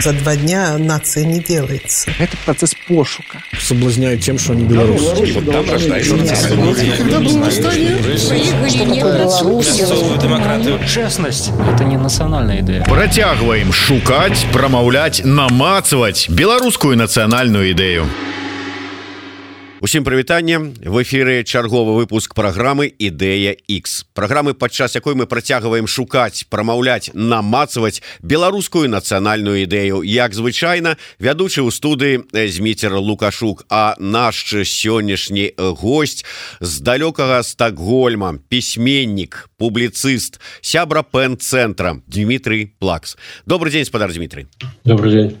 За два дня нация не делается. Это процесс пошука. Соблазняют тем, что они белорусы. демократию. Честность – это не национальная идея. Працягваем шукаць, прамаўляць, намацаваць беларускую нацыянальную ідэю. Усім прывітанне. В эфиры чарговы выпуск программы ідэя X программы падчас якой мы працягваем шукаць прамаўляць намацаваць беларускую нацыянальную ідэю. Як звычайна вядучы ў студыі зміцер лукашук. А наш сённяшні гость з далёкага стакгольма пісьменнік публіцыст сябра пен-цэнтра Дмітрий плакс. Добрый день спадар Дмітрий добрый день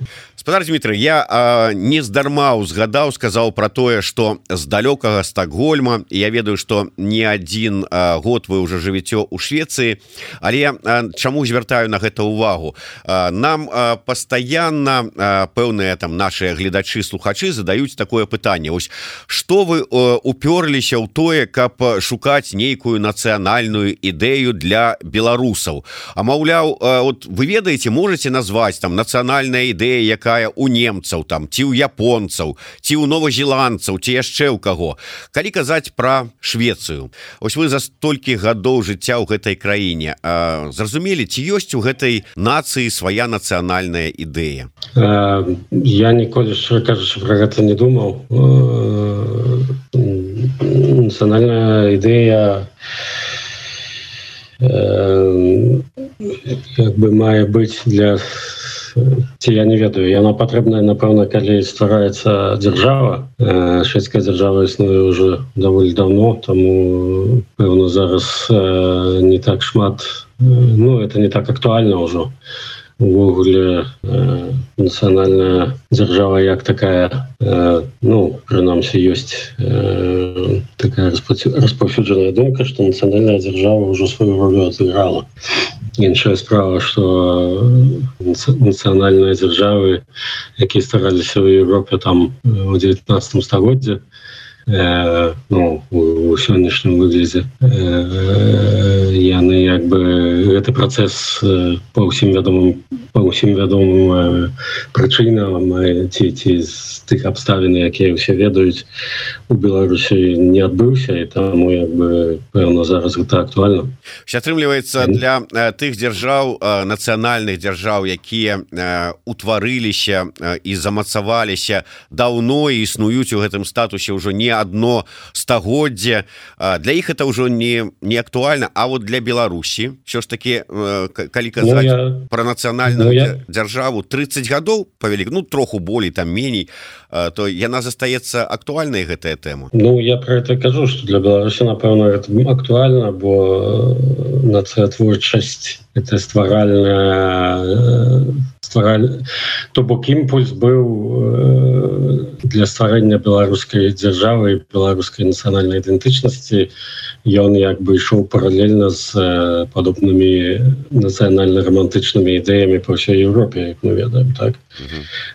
спадар Дмітрий я не здарма узгадаў сказаў про тое что з далёкага стакгольма я ведаю что не один год вы уже жывеце у Швеции але чаму звяртаю на гэта увагу нам постоянно пэўныя там наши гледачы слухачы задаюць такое пытанне. Ось что вы уперліся ў тое каб шукаць нейкую нацыянальную ідэю для беларусаў? А маўляў вот вы ведаеце можете назвать там нацыянальная ідэя якая у немцаў там ці ў японцаў ці ў новозеландцаў ці яшчэ ў каго. Калі казаць про Швецыю ось вы за столькі гадоў жыцця ў гэтай краіне зразумелі ці ёсць у гэтай нацыі свая нацыянальная ідэя? Я ніколі кажучы про гэта не думаў. Нацыянальная ідэя як бы мае быць для ці я не ведаю яна патрэбная напэўна калі ствараецца дзяржава. Шведская дзяржава існуе уже даволі давно тому пэўна зараз не так шмат ну это не так актуальна ўжо увогуле нацыянальная дзяржава як такая ну прынамсі ёсць такая распаўсюджаная думка што нацыянальная дзяржава ўжо сваю ролю адыграла іншая справа что нацыянальныя дзяржавы якія стараліся ў Европе там у 19 стагоддзе э, ну у сённяшнім выглядзе э, яны як бы гэты працэс па ўсім вядомым па ўсім вядомым прычынам ці ці з тых абставін якія ўсе ведаюць у беларусі не адбыўся і таму як бы пэўна зараз гэта актуальна атрымліваецца для тых дзяржаў нацыянальных дзяржаў якія утварыліся і замацаваліся даўно існуюць у гэтым статусе ўжо не одно стагоддзе. Для іх это ўжо не не актуальна А вот для Беларусі що ж таки калі казаць ну, я... про нацыянальную ну, я... дзяржаву 30 гадоў павялі ну троху болей там меней то яна застаецца актуальнай гэтая тэма? Ну я про это кажу что для Беларусі напэўна актуальна бо нацыятворчасць это стваральная ствараль то бок імпульс быў для стварэння беларускай дзяржавы беларускай нацыянальнай ідэнтычнасці ён як бы ішоў паралельна з падобнымі нацыянальна-романтычнымі ідэямі по ўсёй Еўропе як мы ведаем так?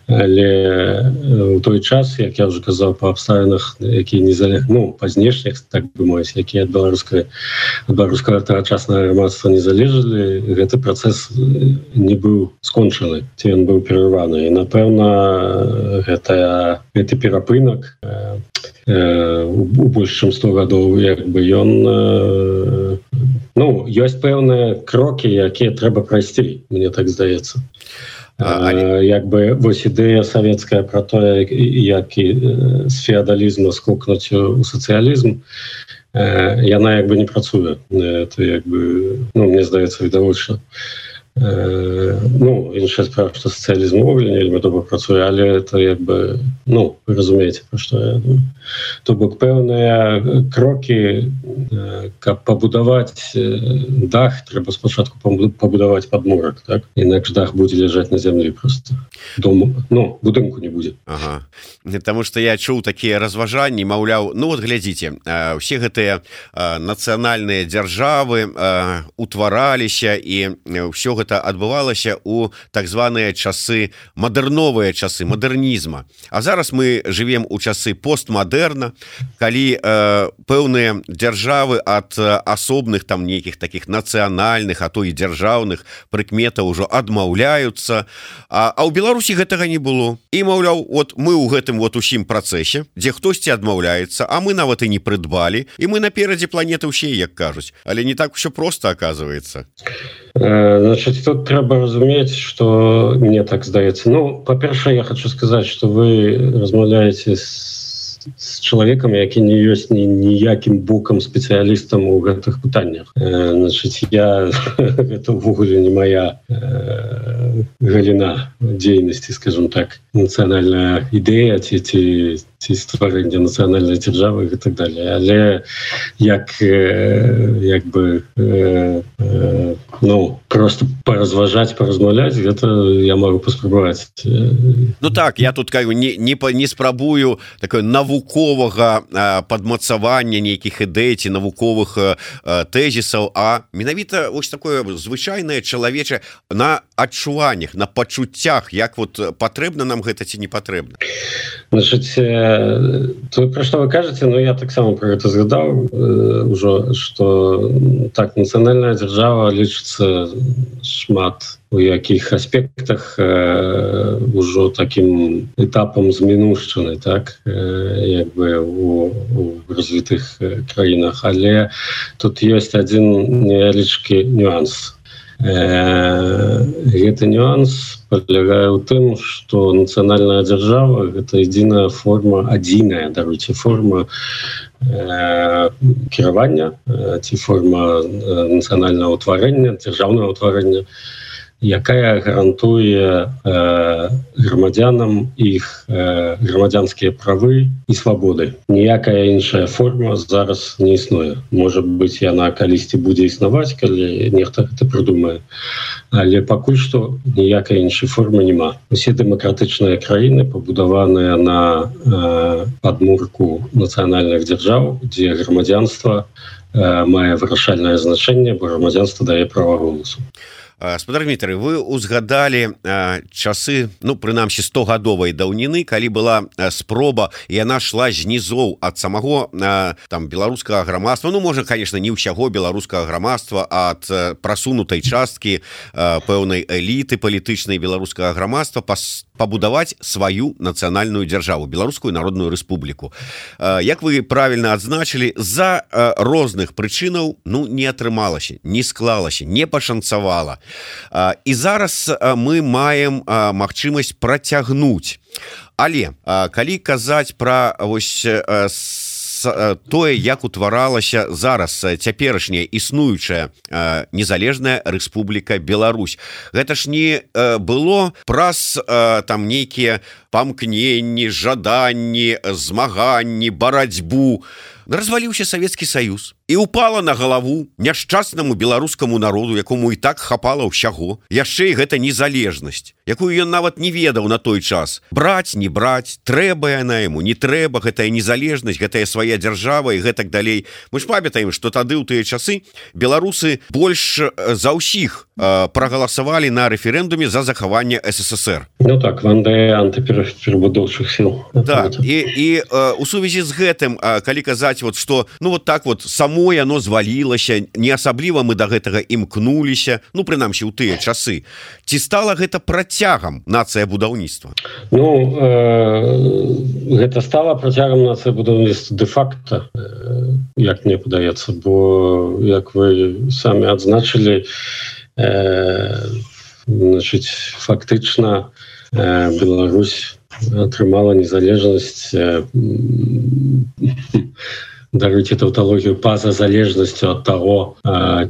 Але у той час як я уже казаў по абставінах якія не залег ну па знешніх так бы мовіць якія ад беларускай беларускага тагачаснага грамадства не залежалі гэты працэс не быў скончаны ці ён быў перарваны. І напэўна гэтая гэты перапынак у больш чым 100 гадоў як бы ён ну ёсць пэўныя крокі якія трэба прайсці мне так здаецца як бы вось ідэя савецкая про тое як і з феадалізму скокнуць у сацыялізм яна як бы не працуе это як бы ну мне здаецца відавочна ну іншая справа што сацыялізм увогуле вельмі добра працуе але это як бы ну вы разумееце пра што я то бок пэўныя крокі каб пабудаваць дах трэба спачатку пабудаваць падмурак так? Інакш дах будзе ляжаць на зямлі просто дому но будынку не будзе. Ага. Таму что я чуў такія разважанні маўляў Ну вот глядзіце усе гэтыя нацыянальныя дзяржавы утвараліся і ўсё гэта адбывалася у так званыя часы мадэрновыя часы мадэрнізма. А зараз мы живвем у часы постмадэрна калі пэўныя дзяржавы ад асобных там нейкіх таких нацыянальных а то і дзяржаўных прыкметаў ужо адмаўляюцца. А, а ў Беларусі гэтага не было. І маўляў вот мы ў гэтым вот усім працэсе дзе хтосьці адмаўляецца а мы нават і не прыдбалі і мы наперадзе планеты ўсе як кажуць. Але не так все просто оказывается э, значит тут трэба разумець что мне так здаецца Ну па-першае я хочу сказаць что вы размаўляеце с з чалавекам які не ёсць ні ніякім бокам спецыялістам у гэтых пытаннях. Значит я это ўвогуле не моя галіна дзейнасці скажем так нацыянальная ідэя ці ці ці стварэння нацыянальнай дзяржавы і так далее. Але як як бы ну просто паразважаць паразмаўляць гэта я могу паспрабаваць Ну так я тут как не не па не спрабую такое навуковага падмацавання нейкіх ідэй ці навуковых тэзісаў а менавіта ось такое звычайнае чалавеча на адчуваннях на пачуццях як вот патрэбна нам гэта ці не патрэбна значит то про что вы кажете но я таксама про это згадаў ўжо что так нацыянальная дзяржава лічыцца шмат у якіх аспектах ўжо таким этапам з мінушчыны так як бы у, у развітых краінах але тут ёсць один невялічкі нюанс гэты нюанс полягае ў тым что нацыянальная дзяржава гэта единая форма адзіная даруйте форма э, кіравання ці форма нацыянального ўтварэння дзяржаўного ўтварэння якая гарантуе э, грамадзянам іх э, грамадзянскія правы і свабоды. Ніякая іншая форма зараз не існуе. Может быть яна калісьці будзе існаваць калі нехта это прыдумае. Але пакуль што ніякай іншай формы няма. Усе дэмакратычныя краіны пабудаваныя на э, падмурку нацыянальных дзяржаў дзе грамадзянства э, мае вырашальнае значэнне бо грамадзянства дае права голосу спадар Дмітрый вы узгадалі часы ну прынамсі 100гадовай даўніны калі была спроба і яна шла знізоў ад самого там беларускага грамадства Ну можа конечно не ўсяго беларускага грамадства ад прасунутай часткі пэўнай эліты палітычнай беларускага грамадства па пабудаваць сваю нацыянальную дзяржаву беларускую народную рэспубліку Як вы правильно адзначылі за розных прычынаў ну не атрымалася не склалася не пашанцавала і зараз мы маем магчымасць працягнуць але калі казаць пра вось тое як утваралася зараз цяперашняя існуючая незалежная Рэспубліка Беларусь. Гэта ж не было праз там нейкія памкненні жаданні змаганні барацьбу. Разваліўся Савецкі Саюз і упала на галаву няшчаснаму беларускаму народу якому і так хапала ўсяго. Яшчэ і гэта незалежнасць якую ён нават не ведаў на той час. Браць не браць трэба яна яму не трэба гэтая незалежнасць гэтая свая дзяржава і гэтак далей. Мы ж памятаем что тады ў тыя часы беларусы больш за ўсіх прагаласавалі на рэферэндуме за захаванне ссср. Ну так ванда антыперабудоўчых сил да і і у сувязі з гэтым калі казаць вот что ну вот так вот само само яно звалілася не асабліва мы до да гэтага імкнуліся ну прынамсі ў тыя часы. Ці стала гэта працягам нацыя будаўніцтва? Ну э, гэта стала працягам нацыя будаўніцтва де-факта э, як мне падаецца бо як вы самі адзначылі э, значит фактычна э, Беларусь атрымала незалежнасць э, дарыце таўталогію па-за залежнасцю ад таго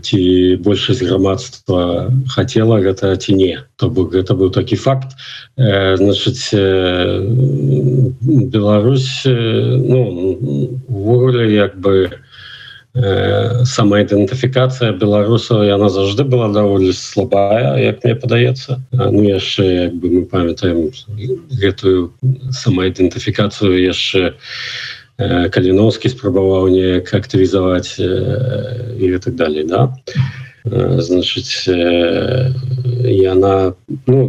ці большасць грамадства хацела гэта ці не то бок гэта быў такі факт. Э, значыць э, Беларусь э, ну, увогуле як бы э, самаідэнтыфікацыя беларусаў яна заўжды была даволі слабая як мне падаецца ну яшчэ як бы мы памятаем гэтую самаідэнтыфікацыю яшчэ каліновскі спрабаваў неяк актывізаваць і так далей да. Значыць яна ну,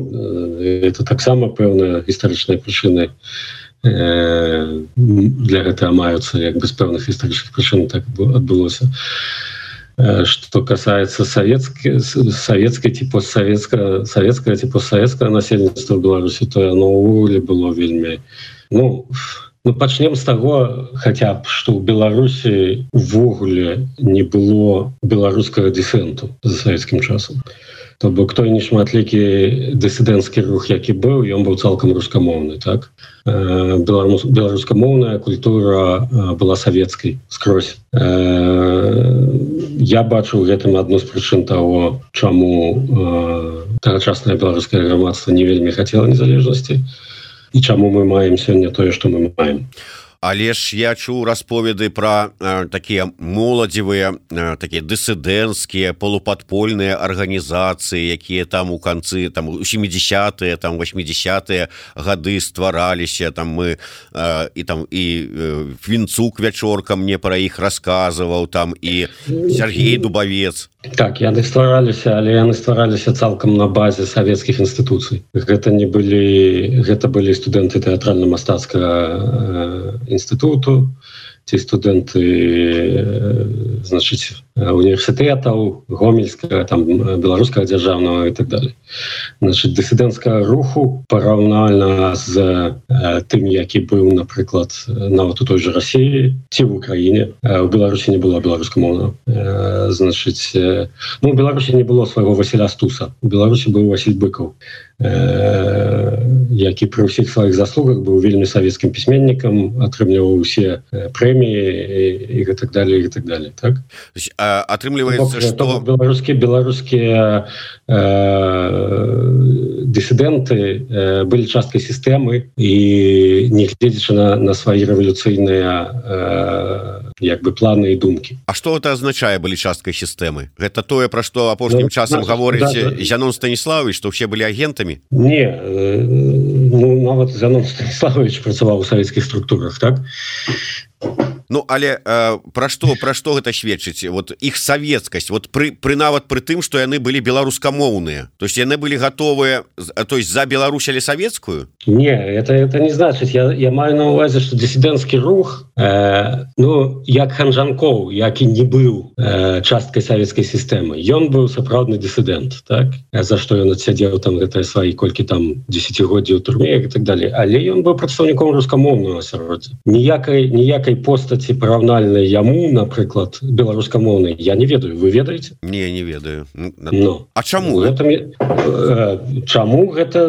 это таксама пэўная гістарычнай прычыны для гэта маюцца як бы з пэўных гістарычных прычын так адбылося что касается советской советской типа советская советская типа советское насельніцтва беларусі то оно увогуле было вельмі ну ну пачнем з того хотя б что в беларусі увогуле не было беларускага десенту за савецкім часам. То бок той не шматлікі дысідэнцкі рух які быў ён быў цалкам рускамоўны так? Беларус беларускамоўная культура была савецкай скрозь. Я бачу гэтым адну з прычын того чаму тагачаснае беларускае грамадства не вельмі хацела незалежнасці і чаму мы маем сёння тое што мы маем. Але ж я чуў расповеды про э, такія моладзевыя э, такія дысідэнцкія полупадпольныя арганізацыі якія там у канцы там у 70 там 80 гады ствараліся там мы э, і там і э, вінцук вячорка мне пра іх расказваў там і Сергей дубавец так яны ствараліся але яны ствараліся цалкам на базе савецкіх інстытуцый. Гэта не былі гэта былі студэнты тэатральна-мастацкага э, інстытуту. Ці студэнты значыць універсітэтаў гомельская там беларускага дзяржаўнага і так далее значит дысідэнцкага руху параўнальна з э, тым які быў напрыклад нават у той же Росіі ці в Украіне. У беларусі не было беларускамоўна. Э, значыць э, ну беларусі не было свайго Васіля стуса. Беларусі быў Василь быкаў які пры ўсіх сваіх заслугах быў вельмі савецкім пісьменнікам атрымліваў усе прэміі і так далее і так далее так атрымліваецца что беларускія беларускія дысідэнты былі часткай сістэмы і нягледзячы на, на свае рэвалюцыйныя як бы планы і думкі А что это азначае былі часткай сістэмы гэта тое пра што апошнім ну, часам гаворыць Зянон станіславович што ўсе былі агентамі не ну, нават Занон станіславович працаваў у савецкіх структурах так Ну але э, пра што пра што гэта сведчыць? Вот іх савецкасць вот пры пры нават пры тым што яны былі беларускамоўныя. То есть яны былі гатовыя то есть за Беларусь але савецкую? Не это это не значыць я, я маю на увазе что дысідэнцкі рух э, ну як ханжанкоў які не быў э, часткай савецкай сістэмы. Ён быў сапраўдны дысідэнт так? За што ён адсядзеў там гэтыя свае колькі там десятгоддзя ў турме і так далее але ён быў прадстаўніком рускамоўнага асяроддзя. Ніякай ніякай пост постаці параўнальнай яму напрыклад беларускамоўнай я не ведаю. Вы ведаеце не не ведаю. Ну, ну. А чаму гэта э, чаму гэта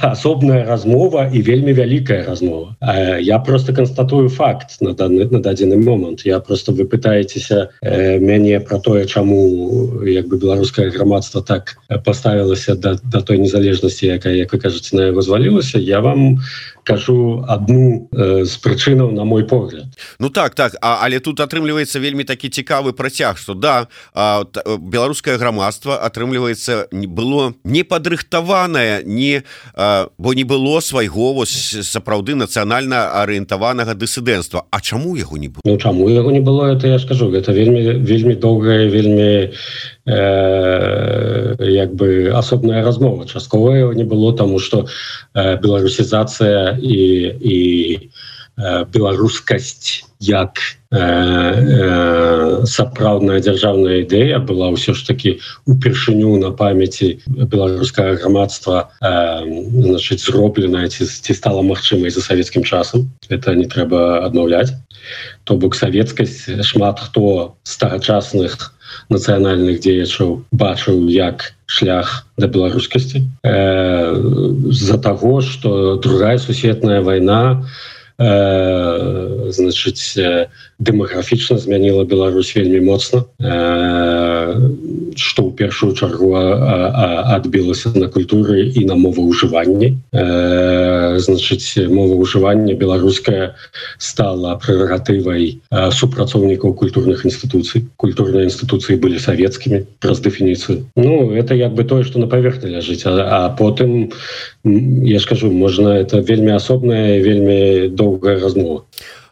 асобная размова і вельмі вялікая размова. Э, я просто констатую факт на даны на дадзены момант я просто вы пытаетеся э, мяне про тое чаму як бы беларускае грамадства так поставілася да, да той незалежнасці якая як вы кажаце на яго звалілася я вам кажу одну э, з прычынаў на мой погляд. Ну так так а, але тут атрымліваецца вельмі такі цікавы працяг что да а, та, беларускае грамадства атрымліваецца не было не падрыхтаваная не а, бо не было свайго вось сапраўды нацыянальна арыентаванага дысідэнцтва А чаму яго не было? Ну, чаму яго не было это я скажу гэта вельмі вельмі доўгая вельмі э, як бы асобная размова частковая не было тому что э, беларусізацыя і і э, беларускасць як э, э, сапраўдная дзяржаўная ідэя была ўсё ж таки упершыню на памяти беларускага грамадства э, значит зробленая ці, ці стала магчымай за савецкім часам. Это не трэба аднаўляць то бок савецкасць шмат хто старачасных нацыянальных дзеячаў бачыў як шлях да беларускасці. Э, з-за таго что другая сусветная вайна э, значыць дэмаграфічна змяніла Беларусь вельмі моцна. Што ў першую чаргу адбілася на культуры і на моваўжыванні. Значыць мова ўжывання беларуская стала прэрагатывай супрацоўнікаў культурных інстытуцый. Культурныя інстытуцыі былі савецкімі праз дэфініцыю. Ну это як бы тое што на паверхні ляжыць а, а потым я ж кажу можна это вельмі асобная вельмі доўгая размова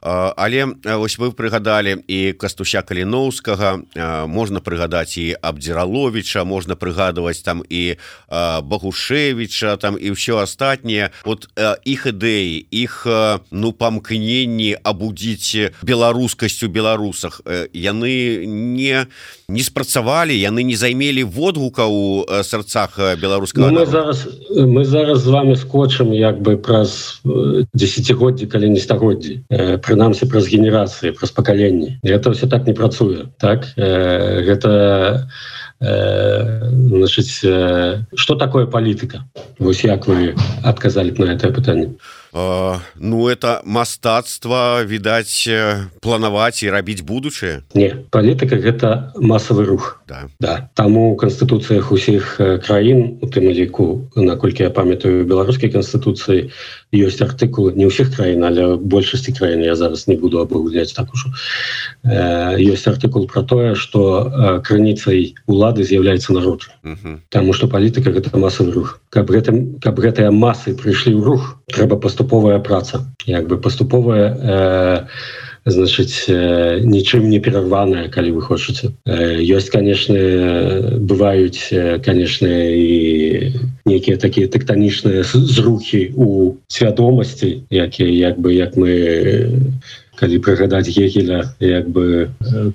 але вось вы прыгадалі і кастуся каліноўскага. Можна прыгадаць і абдзіраловича можна прыгадваць там і багушевича там і ўсё астатняе. Вот іх ідэі іх ну памкненні абудзіць беларускасцю беларусах яны не не спрацавалі яны не займелі водгука у сэрцах беларускага ну, мы зараз мы зараз з вами скотчам як бы праз десятгоддзі калі не стагоддзі про прынамсі праз генерацыі праз пакаленні это все так не працуе так? Э, гэта э, значыць э, что такое палітыка вось як вы адказалі на это пытанне Ну это мастацтва відаць планаваць і рабіць будучае не палітыка гэта масавы рух да. Да. таму у канстытуцыях усіх краін у тым ліку наколькі я памятаю беларускай канстытуцыі ёсць артыкулы не ўсіх краін але большасці краін я зараз не буду абагуляць так ужо ёсць артыкул про тое что крыніцай улады з'яўляецца народ Таму что палітыка гэта масавы рух каб гэтым каб гэтыя масы прыйшлі ў рух трэба паступ паступовая праца. Як бы паступовая э, значыць э, нічым не перарваная калі вы хочаце. Э, ёсць конечно бываюць конечно і нейкія такія тэктанічныя зрухі у свядомасці якія як бы як мы калі прыгадаць гегеля як бы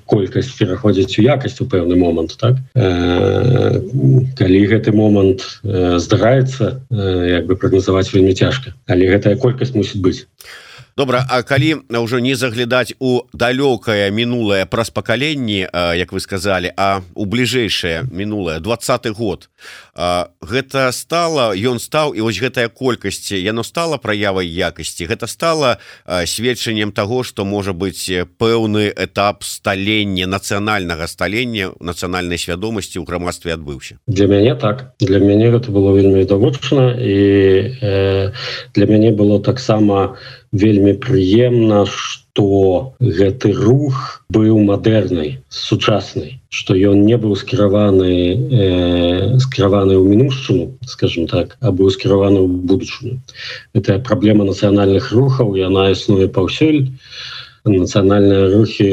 колькасць пераходзіць у якасць у пэўны момант так? Э, калі гэты момант э, здараецца э, як бы прагназаваць вельмі цяжка. Але гэтая колькасць мусіць быць. Добра А калі ўжо не заглядаць у далёкае мінулае праз пакаленні як вы сказали а у бліжэйшае мінулае двадцатый год гэта стала ён стаў і вось гэтая колькасць яно стала праявай якасці. Гэта стала сведчаннем того что можа быть пэўны этап сталення нацыянальнага сталення нацыянальнай свядомасці ў грамадстве адбыўся. Для мяне так. Для мяне гэта было вельмі відавочна і э, для мяне было таксама вельмі прыемна что гэты рух быў мадэрнай сучаснай что ён не быў скіраваны э, скіраваны ў мінушчыну скажем так а быў скіраваны ў будучыню. Это праблема нацыянальных рухаў яна існуе паўсюль нацыянальныя рухі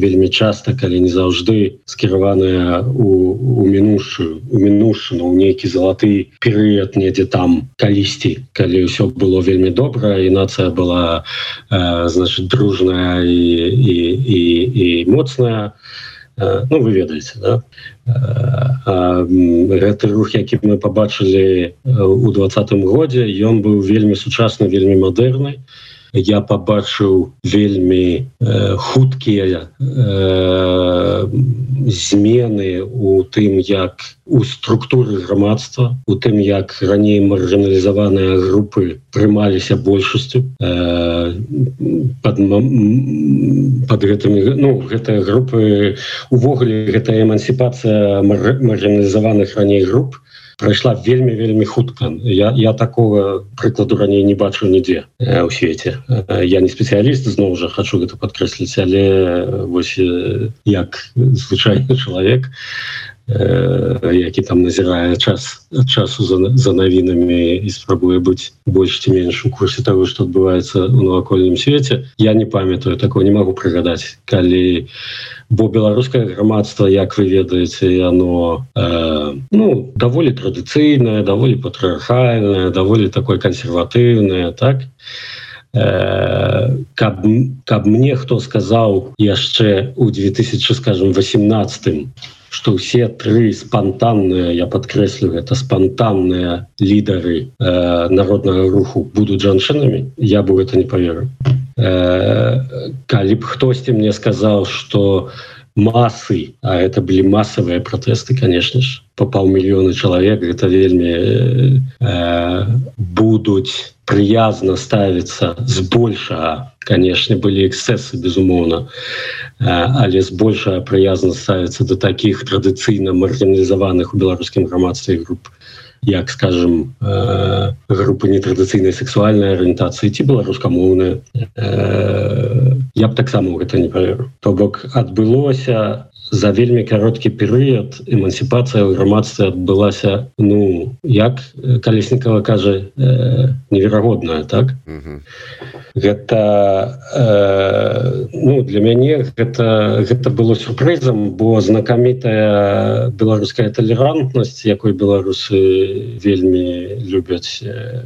вельмі часта калі не заўжды скіраваныя у, у мінушую у мінушыну ў нейкі залаты перыяд недзе там калісьці калі ўсё было вельмі добра і нацыя была э, значит дружная і, і, і, і моцная э, ну вы ведаеце да? гэты рух які мы побачылі у двадцатым годзе ён быў вельмі сучасны вельмі мадэрнай і я побачыў вельмі э, хуткія э, змены у тым як у структуры грамадства у тым як раней маржаналізаваныя групы прымаліся большасцю э, под, под гэтымі ну гэтыя групы увогуле гэта эмансіпацыя маржаналізаваных раней груп прайшла вельмі вельмі хутка. Я я такого прыкладу раней не бачу нідзе у свеце. Я не спецыяліст зноў жа хочу гэта падкрэсліць але вось як звычайны чалавек які там назірае час часу за, за навінамі і спрабуе быць больш ці менш у курсе того что адбываецца у навакольным свеце я не памятаю такого не могу прыгадаць калі бо беларускае грамадства як вы ведаеце оно э, ну даволі традыцыйнае даволі патрыархальная даволі такой кансерватыўная так? Э, каб каб мне хто сказаў яшчэ у 2000 скажем 18 что все тры спонтанныя я подкрэслю это спонтанныя лідары э, народнага руху будут жанчынамі я бы это не поверю Э, калі б хтосьці мне сказал что массы а это были массовые протесты конечно ж по паўмільёны чалавек это вельмі э, будуць прыязна ставіцца збольшага конечно были эксцессы безумоўно э, але збольшая прыязна ставіцца до таких традыцыйна маргіналізаваных у беларускім грамадстве груп як скажем групы нетрадыцыйнай сексуальнай арыентацыі ці беларускамоўная э, я б таксама гэта не паверу то бок адбылося за вельмі кароткі перыяд эмансіпацыя ў грамадстве адбылася ну як калеснікава кажа э, неверагодная так? Гэта э, ну для мяне гэта гэта было сюрпрызам бо знакамітая беларуская талерантнасць якой беларусы вельмі любяць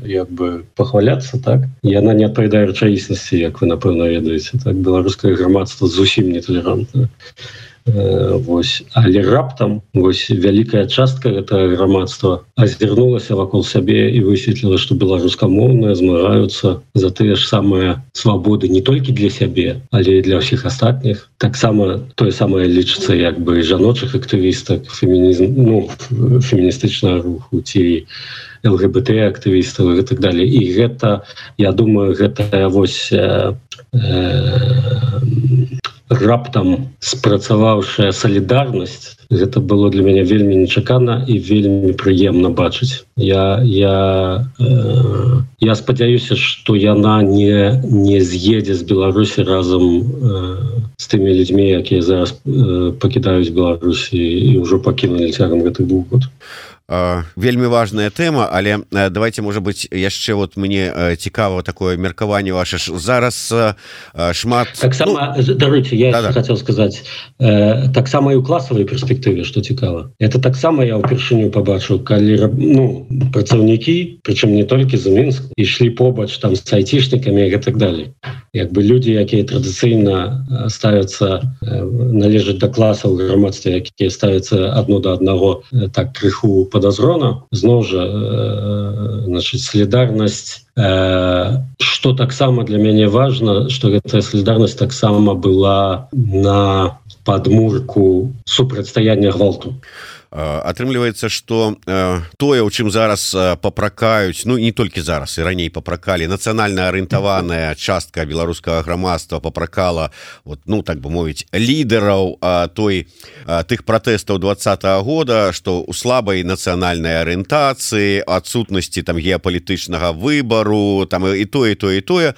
як бы пахваляцца так? Яна не адпавядае рэчаіснасці як вы напэўна ведаеце так? Беларускае грамадства зусім не талерантна Э, вось. Але раптам вось вялікая частка этого грамадства азірнулася вакол сябе і высветліла что беларускамоўныя змагаюцца за тыя ж самыя свабоды не толькі для сябе але для ўсіх астатніх. Таксама тое самае лічыцца як бы жаночых актывістак фемінізм ну феміністычна руху ці лгбт актывістаў і так далее і гэта я думаю гэта вось э, э, раптам спрацаваўшая салідарнасць. Гэта было для мяне вельмі нечакана і вельмі прыемна бачыць. Я я э, я спадзяюся что яна не не з'едзе з беларусі разам э, з тымі людзьмі якія зараз э, пакідаюць беларусі і ўжо пакінулі цягам гэтых двух год. а вельмі важная тэма але давайте можа быть яшчэ вот мне цікава такое меркаванне ваше ж зараз шмат таксама ну... даруйте я да -да. хотел сказать э, таксама і у класавай перспектыве что цікава это таксама я ўпершыню побачыў калі ну працаўнікі прычым не толькі за мінск ішлі побач там с айцішнікамі і так далее як бы люди якія традыцыйна ставятся належаць да класаў грамадстве якія ставятся одно до аднаго так крыху подазрона зноў жа э, значит солідарнасць что э, таксама для мяне важно что гэтая солідарнасць таксама была на подмурку супрацьстаяння гвалту атрымліваецца что тое у чым зараз попракаюць ну не толькі зараз і раней попракалі нацыянальна арыентаваная частка беларускага грамадства попракала вот ну так бы мовіць лідараў той тых пратэстаў двадцатого года что у слабай нацыянальнай арыентацыі адсутнасці там геапалітычнага выбору там і тое то і тое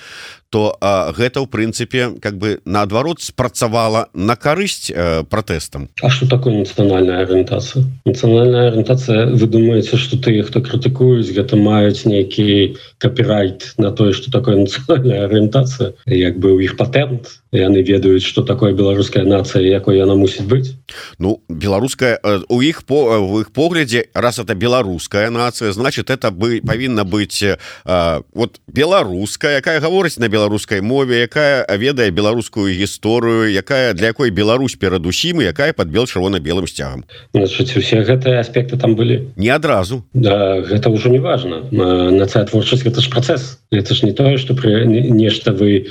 то а, гэта ў прынцыпе как бы наадварот спрацавала на карысць э, пратэстам. А что такое нацыянальная арыентацыя нацыянальная арыентацыя вы думаеце что тыя хто крытыкуюць гэта маюць нейкі копірайт на тое что такое нацыянальная арыентацыя як бы у іх патент яны ведаюць что такое беларуская нацыя якой яна мусіць быць ну беларуская у іх по в іх поглядзе раз это беларуская нацыя значит это бы павінна быць а, вот беларуская якая гаворыць на беларускай мове якая ведае беларускую гісторыю якая для якой Беларусь перадусім якая под бел чырвона-белым сцягам. Усе гэтыя аспекты там былі. Не адразу. Да, гэта ўжо не важно нацыя творчасць это ж працэс. Это ж не тое что пры нешта вы не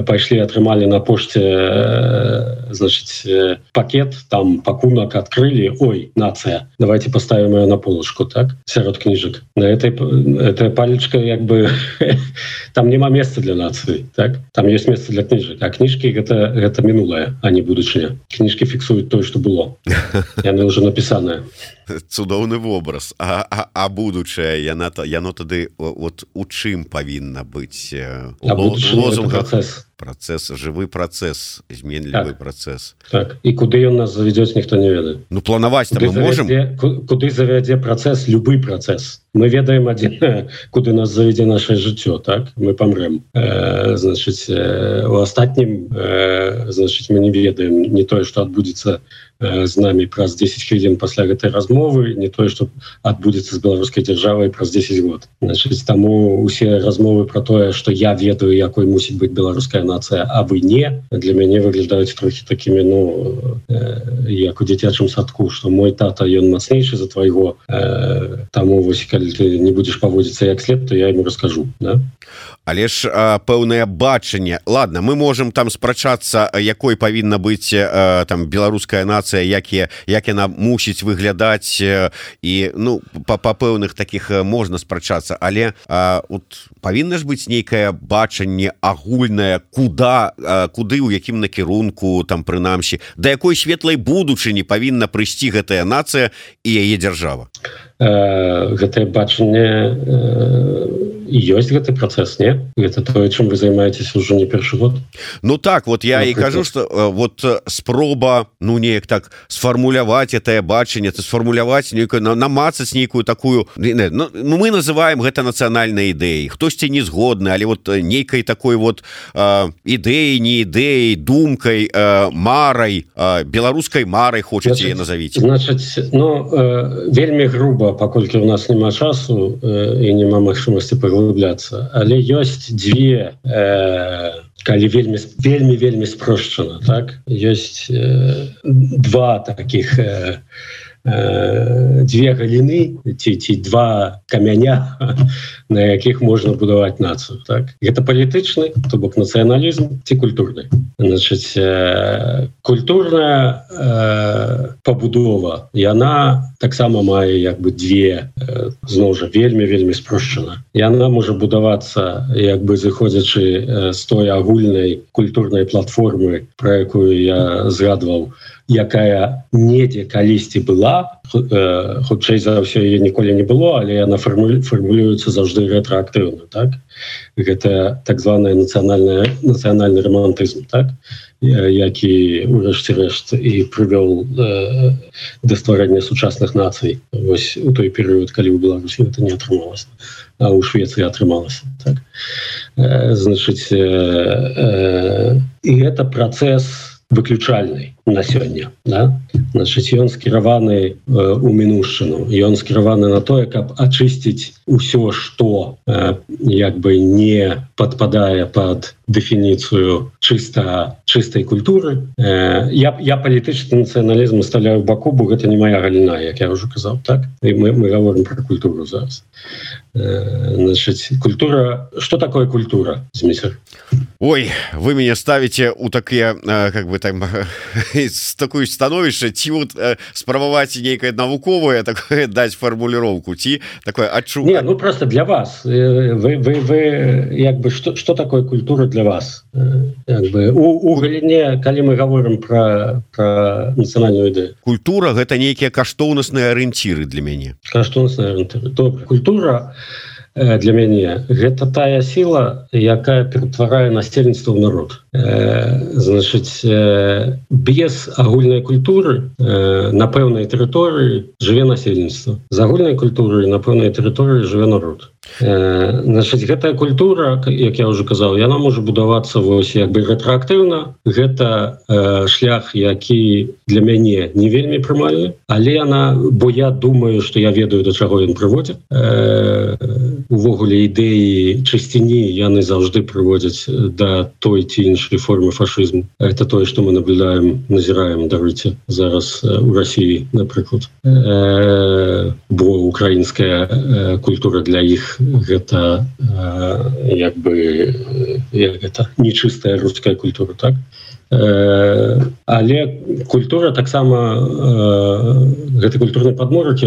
пайшлі атрымалі на пошце э, значит э, пакет там пакунак открыли. Ой нация давайте поставим ее на полушку так? Сярод кніжак на этой этой палечка як бы там няма места для нации так? Там есть место для кніжак а кніжки это это мінулая а не будучыня кніжки фіксуюць тое что было. Яны уже напісаная цудоўны вобраз. А, а, а будучая яна то яно тады вот у чым павінна быць лозунга процесс. Жывы процесс зменлівы так. процесс. Так. І куды ён нас завядзёць ніхто не ведае. Ну планаваць там можем куды завядзе процесс любы процесс. Мы ведаем адзін куды нас завядзе наше жыццё так? Мы памрем. Э, значыць э, у астатнім э, значыць мы не ведаем не тое что адбудзецца з нами праз 10 хвілін пасля гэтай размовы не тое что адбудзецца з беларускай дзяржавай праз 10 год значыць таму усе размовы про тое что я ведаю якой мусіць быть беларуская нацыя а вы не для мяне выглядаюць трохі такими ну э, як у дзіцячым садку что мой тата ён мацнейшы за твайго э, таму вось калі ты не будешь паводзіцца як след то я ему расскажу да? Але ж пэўнае бачанне. Ладно мы можем там спрачацца якой павінна быць там беларуская нацыя якія як яна мусіць выглядаць і ну па па пэўных таких можна спрачацца. Але а, вот павінна ж быць нейкае бачанне агульнае куда куды у якім накірунку там прынамсі да якой светлай будучыні павінна прыйсці гэтая нацыя і яе дзяржава. Э, гэтае бачанне э, ёсць гэты працэс не это тое чым вы займаетесь уже не першы год? Ну так вот я і кажу что вот спроба ну неяк так сфармуляваць это бачанне ты сфармуляваць нейкую намацаць нейкую такую ну, мы называем гэта нацыянальнай ідэі хтосьці не згодны але вот нейкай такой вот ідэі не ідэі думкай марай беларускай марай хочаце назовіць значыць ну вельмі груба паколькі у нас няма часу і няма магчымасці углубляться але ёсць две э, калі вельмі вельмі вельмі спрошчана так? Ёсць э, два таких э, э, две галіны ці ці два камяня на якіх можна будаваць нацыю так? Это палітычны то бок нацыяналізм ці культурны? Значыць культурная э, пабудова яна таксама мае як бы две э, зноў жа вельмі вельмі спрошчана. Яна можа будавацца як бы зыходзячы э, з той агульнай культурнай платформы про якую я згадваў якая недзе калісьці была э, хутчэй за ўсё яе ніколі не было але яна фармулюецца заўжды рэтраактыўна так? Гэта так званая нацыянальная нацыянальны романтызм так? Які урэшце рэшт і прывёл э, да стварэння сучасных нацый. Вось у той перыяд калі ў беларусі это не атрымалася а у швеции атрымалася так? Э, значыць э, э, і это працэс выключальный на сёння да? значит ён скіраваны э, у мінушчыну. Ён скіраваны на тое каб ачысціць усё что э, як бы не подпадае под дефініцыю чыста чыстай культуры. Э, я я палітычны нацыяналізм усталяю баку бо гэта не моя галіна як я уже казаў так? І мы, мы говорим про культуру зараз. Э, значит культура что такое культура змейсер Ой вы меня ставите у такие э, как бы там такую становішча ці вот э, спрабаваць нейкае навуковае такое даць фармуліроўку ці такое адчу Не, ну просто для вас. Э, вы, вы, вы як бы что что такое культура для вас? Э, бы у, у галіне калі мы говорим про про нацыянальную ідэю. Культура гэта нейкія каштоўнасныя арыенціры для мяне. Каштоўнасная то культура для мяне гэта тая сіла якая ператварае насельніцтва ў народ. Э, значыць э, без агульнай культуры э, на пэўнай тэрыторыі жыве насельніцтва. З агульнай культуры на пэўнай тэрыторыі жыве народ значыць гэтая культура як я уже казаў яна можа будавацца вось як бы рэтраактыўна гэта шлях які для мяне не вельмі прымальны але яна бо я думаю что я ведаю до чаго ён прыводзіць. Увогуле ідэі чысціні яны заўжды прыводзяць да той ці іншай формы фашизму это тое что мы наблюдаем назіраем дарыце зараз у России напрыклад. Э, бо украинская э, культура для іх гэта э, як бы это нечыстая русская культура так Э, але культура таксама э, гэты культурны падморак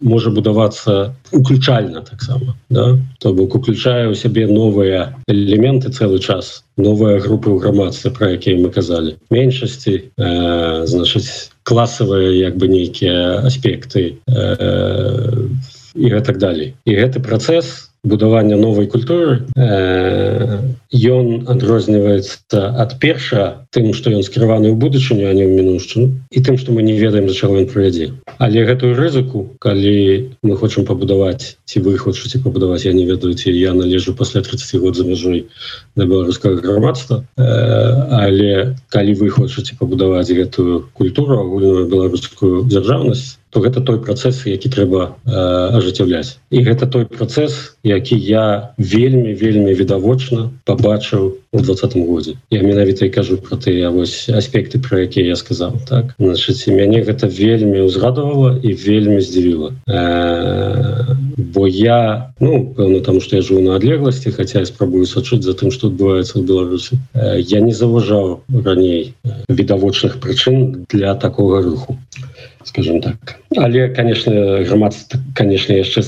можа будавацца уключальна таксама да? то бок уключае ў сябе новыя элементы цэлы час новыя групы ў грамадстве пра якія мы казалі меншасці э, значыць класавыя як бы нейкія аспекты э, і гэтак далей і гэты працэс будавання новой культуры. Ён э, адрозніваецца ад перша тым что ён скіраваны ў будучыню а не ў мінушчыну і тым что мы не ведаем за чаго ён правядзе але гэтую рызыку калі мы хочам пабудаваць ці вы хочаце пабудаваць я не ведаю ці я належу пасля 30 год за мяжой на беларускага грамадства. Э, але калі вы хочаце пабудаваць гэтую культуру агульную беларускую дзяржаўнасць то гэта той працэс які трэба э, ажыццяўляць. І гэта той працэс які я вельмі вельмі відавочна побачыў у двадцатым годзе. Я менавіта і кажу про тыя вось аспекты про якія я сказал так? Значит мяне гэта вельмі узрадавала і вельмі здзівіла. Э, бо я ну пэўна там что я жыву на адлегласці хотя я спрабую сачыць за тым что адбываецца в беларусі э, я не заважаў раней відавочных прычын для такого руху скажем так але конечно грамадства конечно яшчэ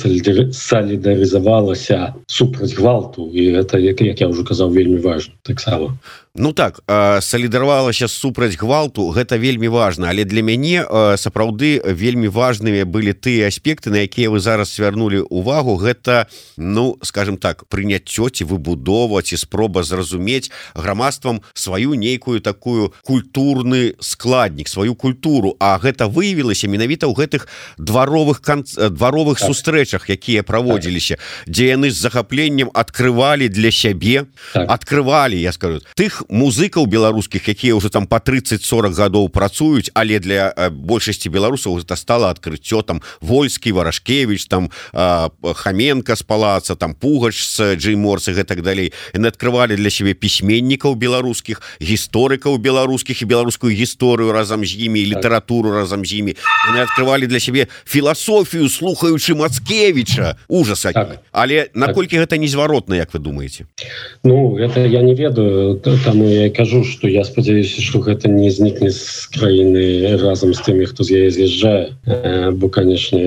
солідарызавалася супраць гвалту. І это як, як я уже казаў вельмі важно таксама. Ну так салідаравалася супраць гвалту гэта вельмі важно але для мяне сапраўды вельмі важнымі былі тыя аспекты на якія вы зараз свярнули увагу гэта ну скажем так прыняццё ці выбудоваць і спроба зразумець грамадствам сваю нейкую такую культурны складнік сваю культуру. А гэта выявілася менавіта ў гэтых дваровых канц дваровых так. сустрэчах якія праводзіліся так. дзе яны з захапленнем открывалі для сябе так. открывалі я скажу тых музыкаў беларускіх якія уже там по 30-40 гадоў працуюць але для э, большасці беларусаў это стало адкрыццё там вольскі варашкевич там э, хаменко с палаца там пугач с джейморсы гэтак далей яны открывалі для сябе пісьменнікаў беларускіх гісторыкаў беларускіх і беларускую гісторыю разам з імі літаратуру разам з імі яны открывалі для сябе філасофію слухаючы мацкевича ужас так. але наколькі так. гэта незваротна Як вы думаете Ну это я не ведаю там Таму я кажу что я спадзяюся что гэта не знікне з краіны разам з тымі хто з яе з'язджае бо конечно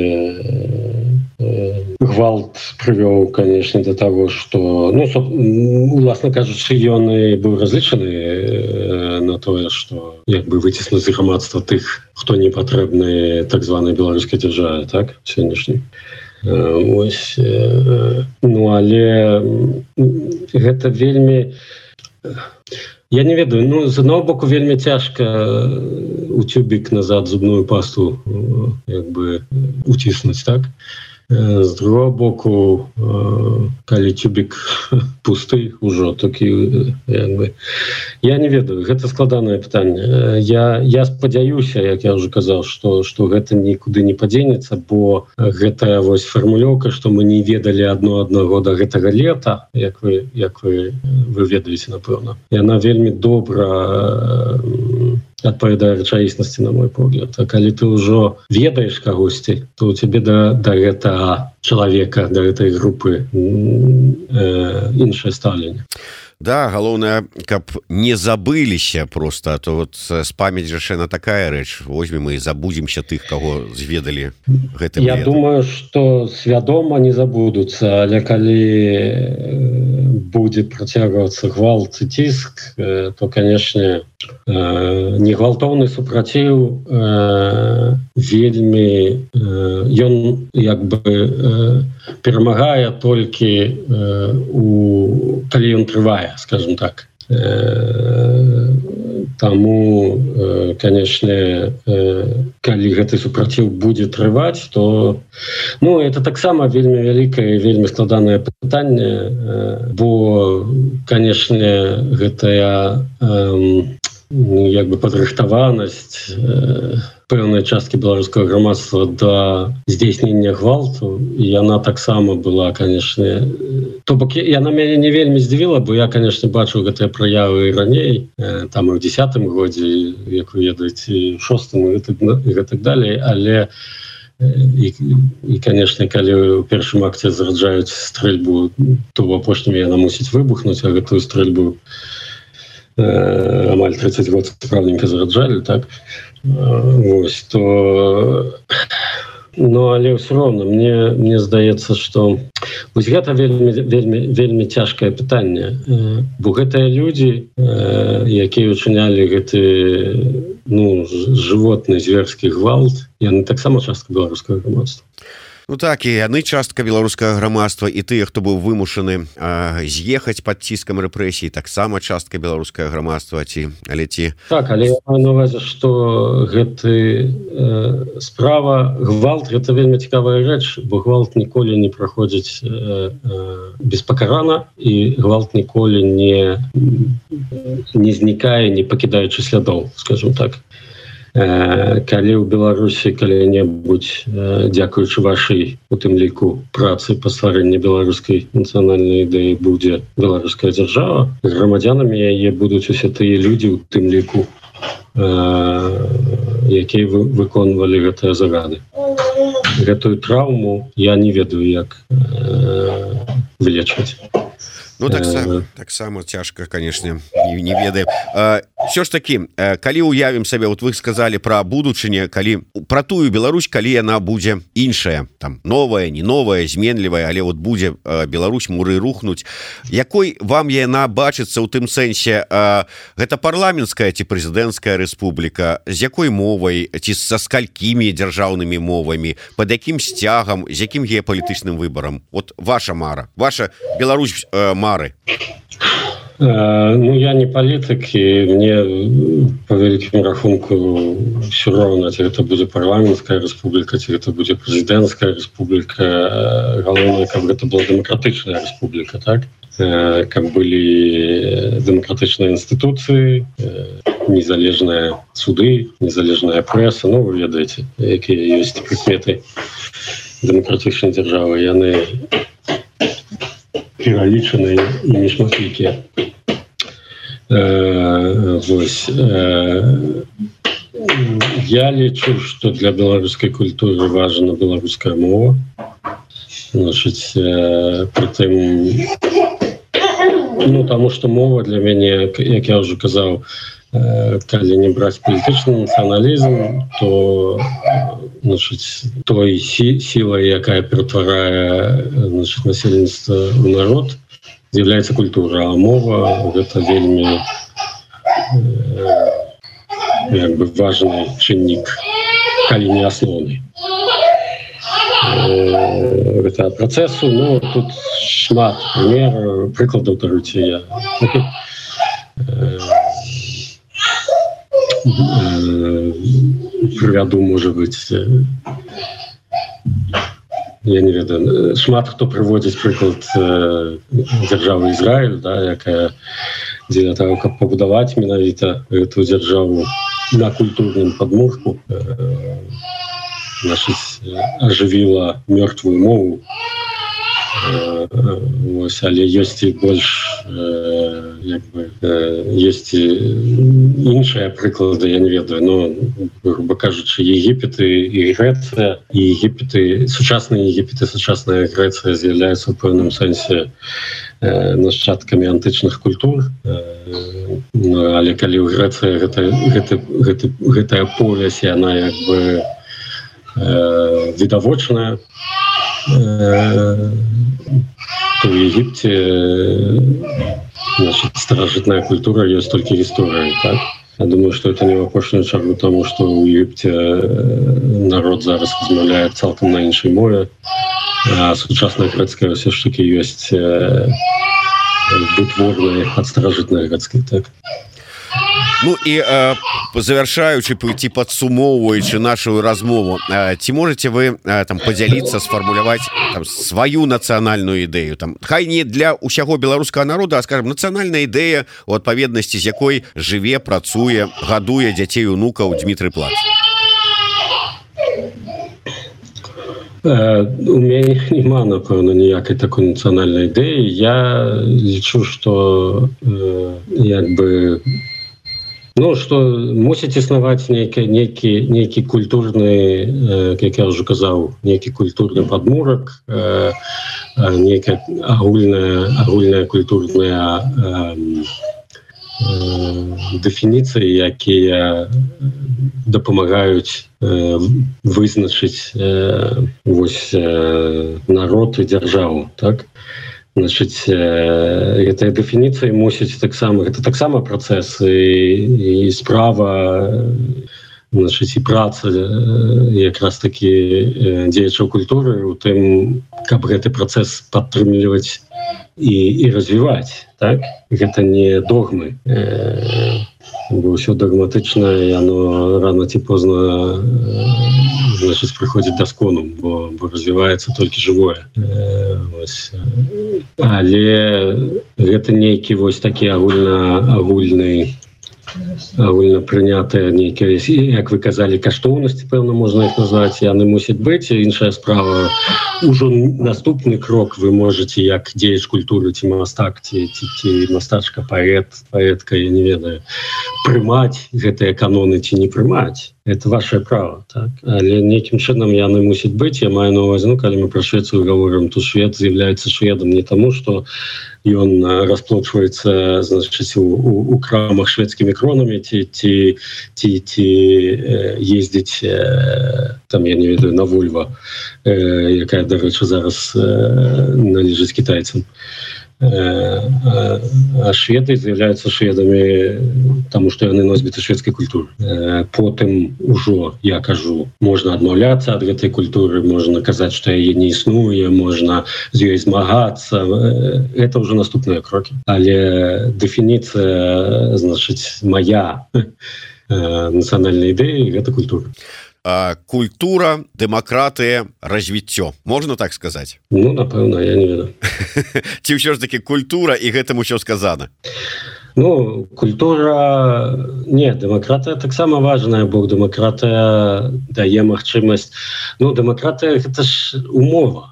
гвалт прывёў конечно до того что ну уласна кажучы ён быў разлічаны на тое что як бы выціснуць грамадства тых хто не патрэбны так званой беларускай дзяржаве так сённяшні ось ну але гэта вельмі я не ведаю ну з одного боку вельмі цяжка у тюбік назад зубную пасту як бы уціснуць так з другого боку калі тюбік пусты ўжо такі бы я не ведаю гэта складанае пытанне. Я я спадзяюся як я уже казаў что что гэта нікуды не падзенецца бо гэтая вось фармулёўка что мы не ведалі одно аднаго до гэтага лета як вы як вы вы ведаеце напэўна. Яна вельмі добра адпавядае рэчаіснасці на мой погляд. А калі ты ўжо ведаеш кагосьці то у цябе да да гэта чалавека да гэтай групы э, іншае стаўленне. Да галоўнае каб не забыліся просто то вот з памяць жашена такая рэч. Возьмем і забудземся тых кого зведалі гэта Я летом. думаю что свядома не забудуцца але калі будзе працягвацца гвалт і ціск то канешне не гвалтоўны супраціў вельмі ён як бы перамагае толькі у калі ён трывае скажем так Таму канешне калі гэты супраціў будзе трываць то ну это таксама вельмі вялікае вельмі складанае пытанне бо канешне гэтая як бы падрыхтаванасць пэўнай часткі беларускага грамадства да здзейснення гвалту яна таксама была конечно то бок яна мяне не вельмі здзівіла бо я конечно бачу гэтыя праявы раней там і в десятым годзе як вы ведаеце шостым і гэтак далей. Але і, і конечно калі у першым акце зараджаюць стрэльбу то в апошнім яна мусіць выбухнуць а гэтую стрэльбу амаль 30 год справненька зараджалі так Вось, то Ну але ўсё роўна мне мне здаецца что вось гэта вельмі вельмі вельмі цяжкае пытанне бо гэтыя людзі якія учынялі гэты ну жывотны зверскі гвалт яны таксама частка беларускага грамадства Ну так і яны частка беларускага грамадства і тыя хто быў вымушаны з'ехаць под ціскам рэпрэсій таксама частка беларускага грамадства ці але ці. Так але навазе что гэты э, справа гвалт гэта вельмі цікавая рэч бо гвалт ніколі не праходзіць э, э, беспакарана і гвалт ніколі не не знікае не пакідаючы слядоў скажем так калі ў беларусі калі-небудзь дзякуючы вашай у тым ліку працы па стварэнні беларускай нацыянальнай ідэі будзе беларуская дзяржава грамадзянамі яе будуць усе тыя людзі у тым ліку якія вы выконвалі гэтыя загады. Гэтую траўму я не ведаю як вылечваць Ну таксама таксама цяжка конечно не, не ведаю все ж таки калі уявім сабе вот вы сказали про будучыню калі про тую Беларусь калі яна будзе іншая там новая не новая зменлівая але вот будзе Беларусь муры рухнуть якой вам яна бачыцца у тым сэнсе гэта парламенская ці прэзідэнцкая Рэспубліка з якой мовай ці са скалькімі дзяржаўнымі мовамі под якім сцягам з якім геапалітычным выборам вот ваша мара ваша Беларусь мара мары Ну я не палітык і мне по вялікім рахунку все роўна ці гэта будзе парламенская рэспубліка ці гэта будзе прэзідэнцкая рэспубліка галоўна каб гэта была дэмакратычная рэспубліка так? Каб былі дэмакратычныя інстытуцыі незалежныя суды незалежная прэса Ну вы ведаеце якія ёсць прыкметы дэмакратычнай дзяржавы яны пералічаныя і нешматлікія вось я лічу что для беларускай культуры важна беларуская мова. Значыць притым ну тому что мова для мяне як я уже казаў калі не браць палітычны нацыяналізм то значыць той сіла якая ператварае насельніцтва у народ з'яўляецца культура. А мова гэта вельмі як бы важный чыннік калі не асноўны гэта працэсу Ну тут шмат пример прыкладаў даруце я прывяду можа быть я не ведаю шмат хто прыводзіць прыклад дзяржавы Ізраиль да, якая дзеля того каб пабудаваць менавіта эту дзяржаву на культурным подмурку ажывіла мёртвую мову Вось, але ёсць і больш э, бы, э, есть іншыя прыклады я не ведаю но грубо кажучы егіпеты і Грэцыя і егіпеты сучасныя егіпеты сучасная Грэцыя з'яўляецца ў пэўным сэнсе э, нашчадкамі антычных культур. Э, але калі ў Грэцыя гэта, гэта, гэта, гэтая повязь яна як бы э, відавочная то в Египте значит, старожитная культура есть только история. Так? Я думаю, что это не в опошную чаргу тому, что в Египте народ зараз размовляет целком на іншей мове. А сучасная грецкая все таки есть вытворная от старожитной грецкой. Так? Ну і э, завершаючы пойти падсумоўваючы нашу размову ці можете вы э, там подзяліцца сфармуляваць сваю нацыянальную ідэю там хай не для ўсяго беларускага народа скажем нацыянальная ідэя у адпаведнасці з якой жыве працуе гадуе дзяцей унукаў Дмітрый плац. У мяне няма напэўна ніякай такой нацыянальнай ідэі я лічу что э, як бы у Ну что мусіць існаваць нейкі нейкі нейкі культурны э, як я уже казаў нейкі культурны падмурак э, нейкая агульная агульная культурная э, дэфініцыі якія дапамагаюць вызначыць вось народ і дзяржаву так? то значит этой дэфініцыі мусіць таксама гэта таксама працэсы і справа значит і праца якраз таки дзеячаў культуры у тым каб гэты працэс падтрымліваць і, і развіваць так? Гэта не догмы ўсё дагматычна яно рано ці позна значит прыходзіць да скону бо, бо развіваецца толькі жывое э, але гэта нейкі вось такі агульна агульны агульна прынятыя нейкія як вы казалі каштоўнасці пэўна можна их назваць яны мусяць быць іншая справа. Ужо наступны крок вы можете як дзеяч культуры ці мастак ці ці, ці мастачка паэт паэтка я не ведаю прымаць гэтыя каноны ці не прымаць это ваше право так? але нейкім чынам яны мусіць быць я маю на увазе ну калі мы про Швецию говорим то швед з'яўляецца шведам не тому что ён расплочваецца значыць у, у, у крамах шведскімі кронамі ці ці ці ці ездзіць там я не ведаю на вольва якая дарэчы зараз належыць китайцам а шведы з'яўляюцца шведамі тому что яны носьбіты шведскай культуры потым ужо я кажу можна адмаўляцца ад гэтай культуры можна казаць что яе не існуе можна з ёй змагацца это уже наступныя крокі але дэфініцыя значыць моя нацыянальнай ідэі гэта культура культура дэмакратыя развіццё можна так сказаць ну напэўна я не ведаю ці ўсё ж таки культура і гэтым усё сказана Ну культура не дэмакратыя таксама важная бо дэмакратыя дае магчымасць. Ну дэмакратыя гэта ж умова.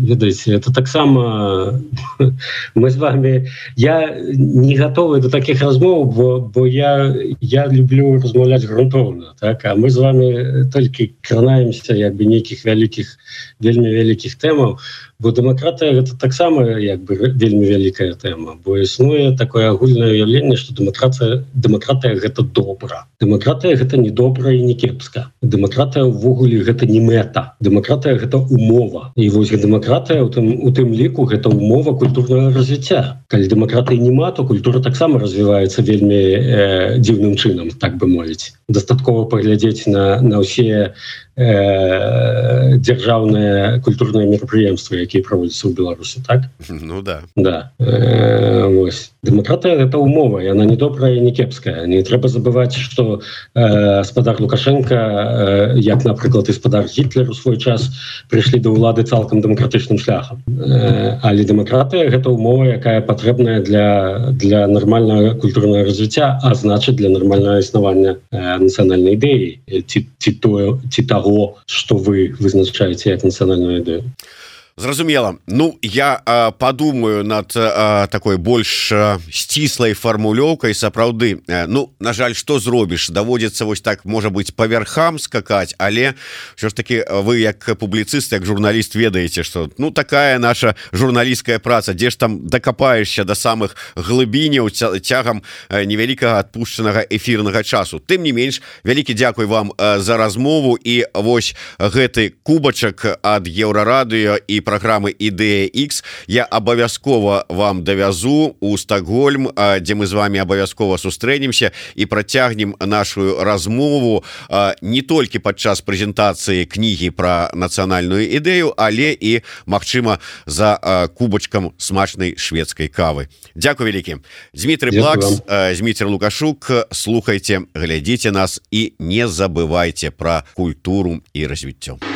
Ведаеце это таксама мы з вами я не готовы до таких размоў бо бо я я люблю размаўляць грунтоўна так? А мы з вами толькі кранаемся як бы нейкіх вялікіх вельмі вялікіх тэмаў бо дэмакратыя гэта таксама як бы вельмі вялікая тэма бо існуе такое агульнае ўяўленне что дэмакратыя дэмакратыя гэта добра. Дэмакратыя гэта не добра і не кепска. Дэмакратыя ўвогуле гэта не мэта дэмакратыя гэта умова. І вось дэмакратыя у тым у тым ліку гэта умова культурнага развіцця. Калі дэмакратыі няма то культура таксама развіваецца вельмі э, дзіўным чынам так бы мовіць. Дастаткова паглядзець на на ўсе э, дзяржаўныя культурныя мерапрыемствы якія праводзяцца ў беларусі так? Ну да. Да. Э, вось дэмакратыя это умова яна не добрая не кепская. Не трэба забываць что э, спадар лукашенко э, як напрыклад і спадар гітлер у свой час прыйшлі да ўлады цалкам дэмакратычным шляхам э, але дэмакратыя гэта умова якая патрэбная для для нармальнага культурнага развіцця а значыць для нармальнага існавання э, нацыянальнай ідэі ці ці тое ці таго что вы вызначаеце як нацыянальную ідэю зразумела. Ну я а, подумаю над а, такой больш сціслай фармулёўкай сапраўды Ну на жаль что зробіш даводзіцца вось так можа быть по верхам скакать але що ж таки вы як публіцыст як журналіст ведаеце что ну такая наша журналістская праца. Дзе ж там дакапаешься до самых глыбіняў цягам невялікага адпушчанага эфирнага часу? Тым не менш вялікі Дякуй вам за размову. І вось гэты кубачак ад еўрарадыё і про программы ідэя X я абавязкова вам давязу у стокгольм дзе мы з вами абавязкова сустрэнемся і працягнем нашу размову не толькі падчас прэзентацыі кнігі про нацыянальную ідэю але і Мачыма за кубачкам смачнай шведскай кавы. Дякую вялікім Дмітрий Блакс Зміцер лукашук. Слухайте глядзіце нас і не забывайте про культуру і развіццё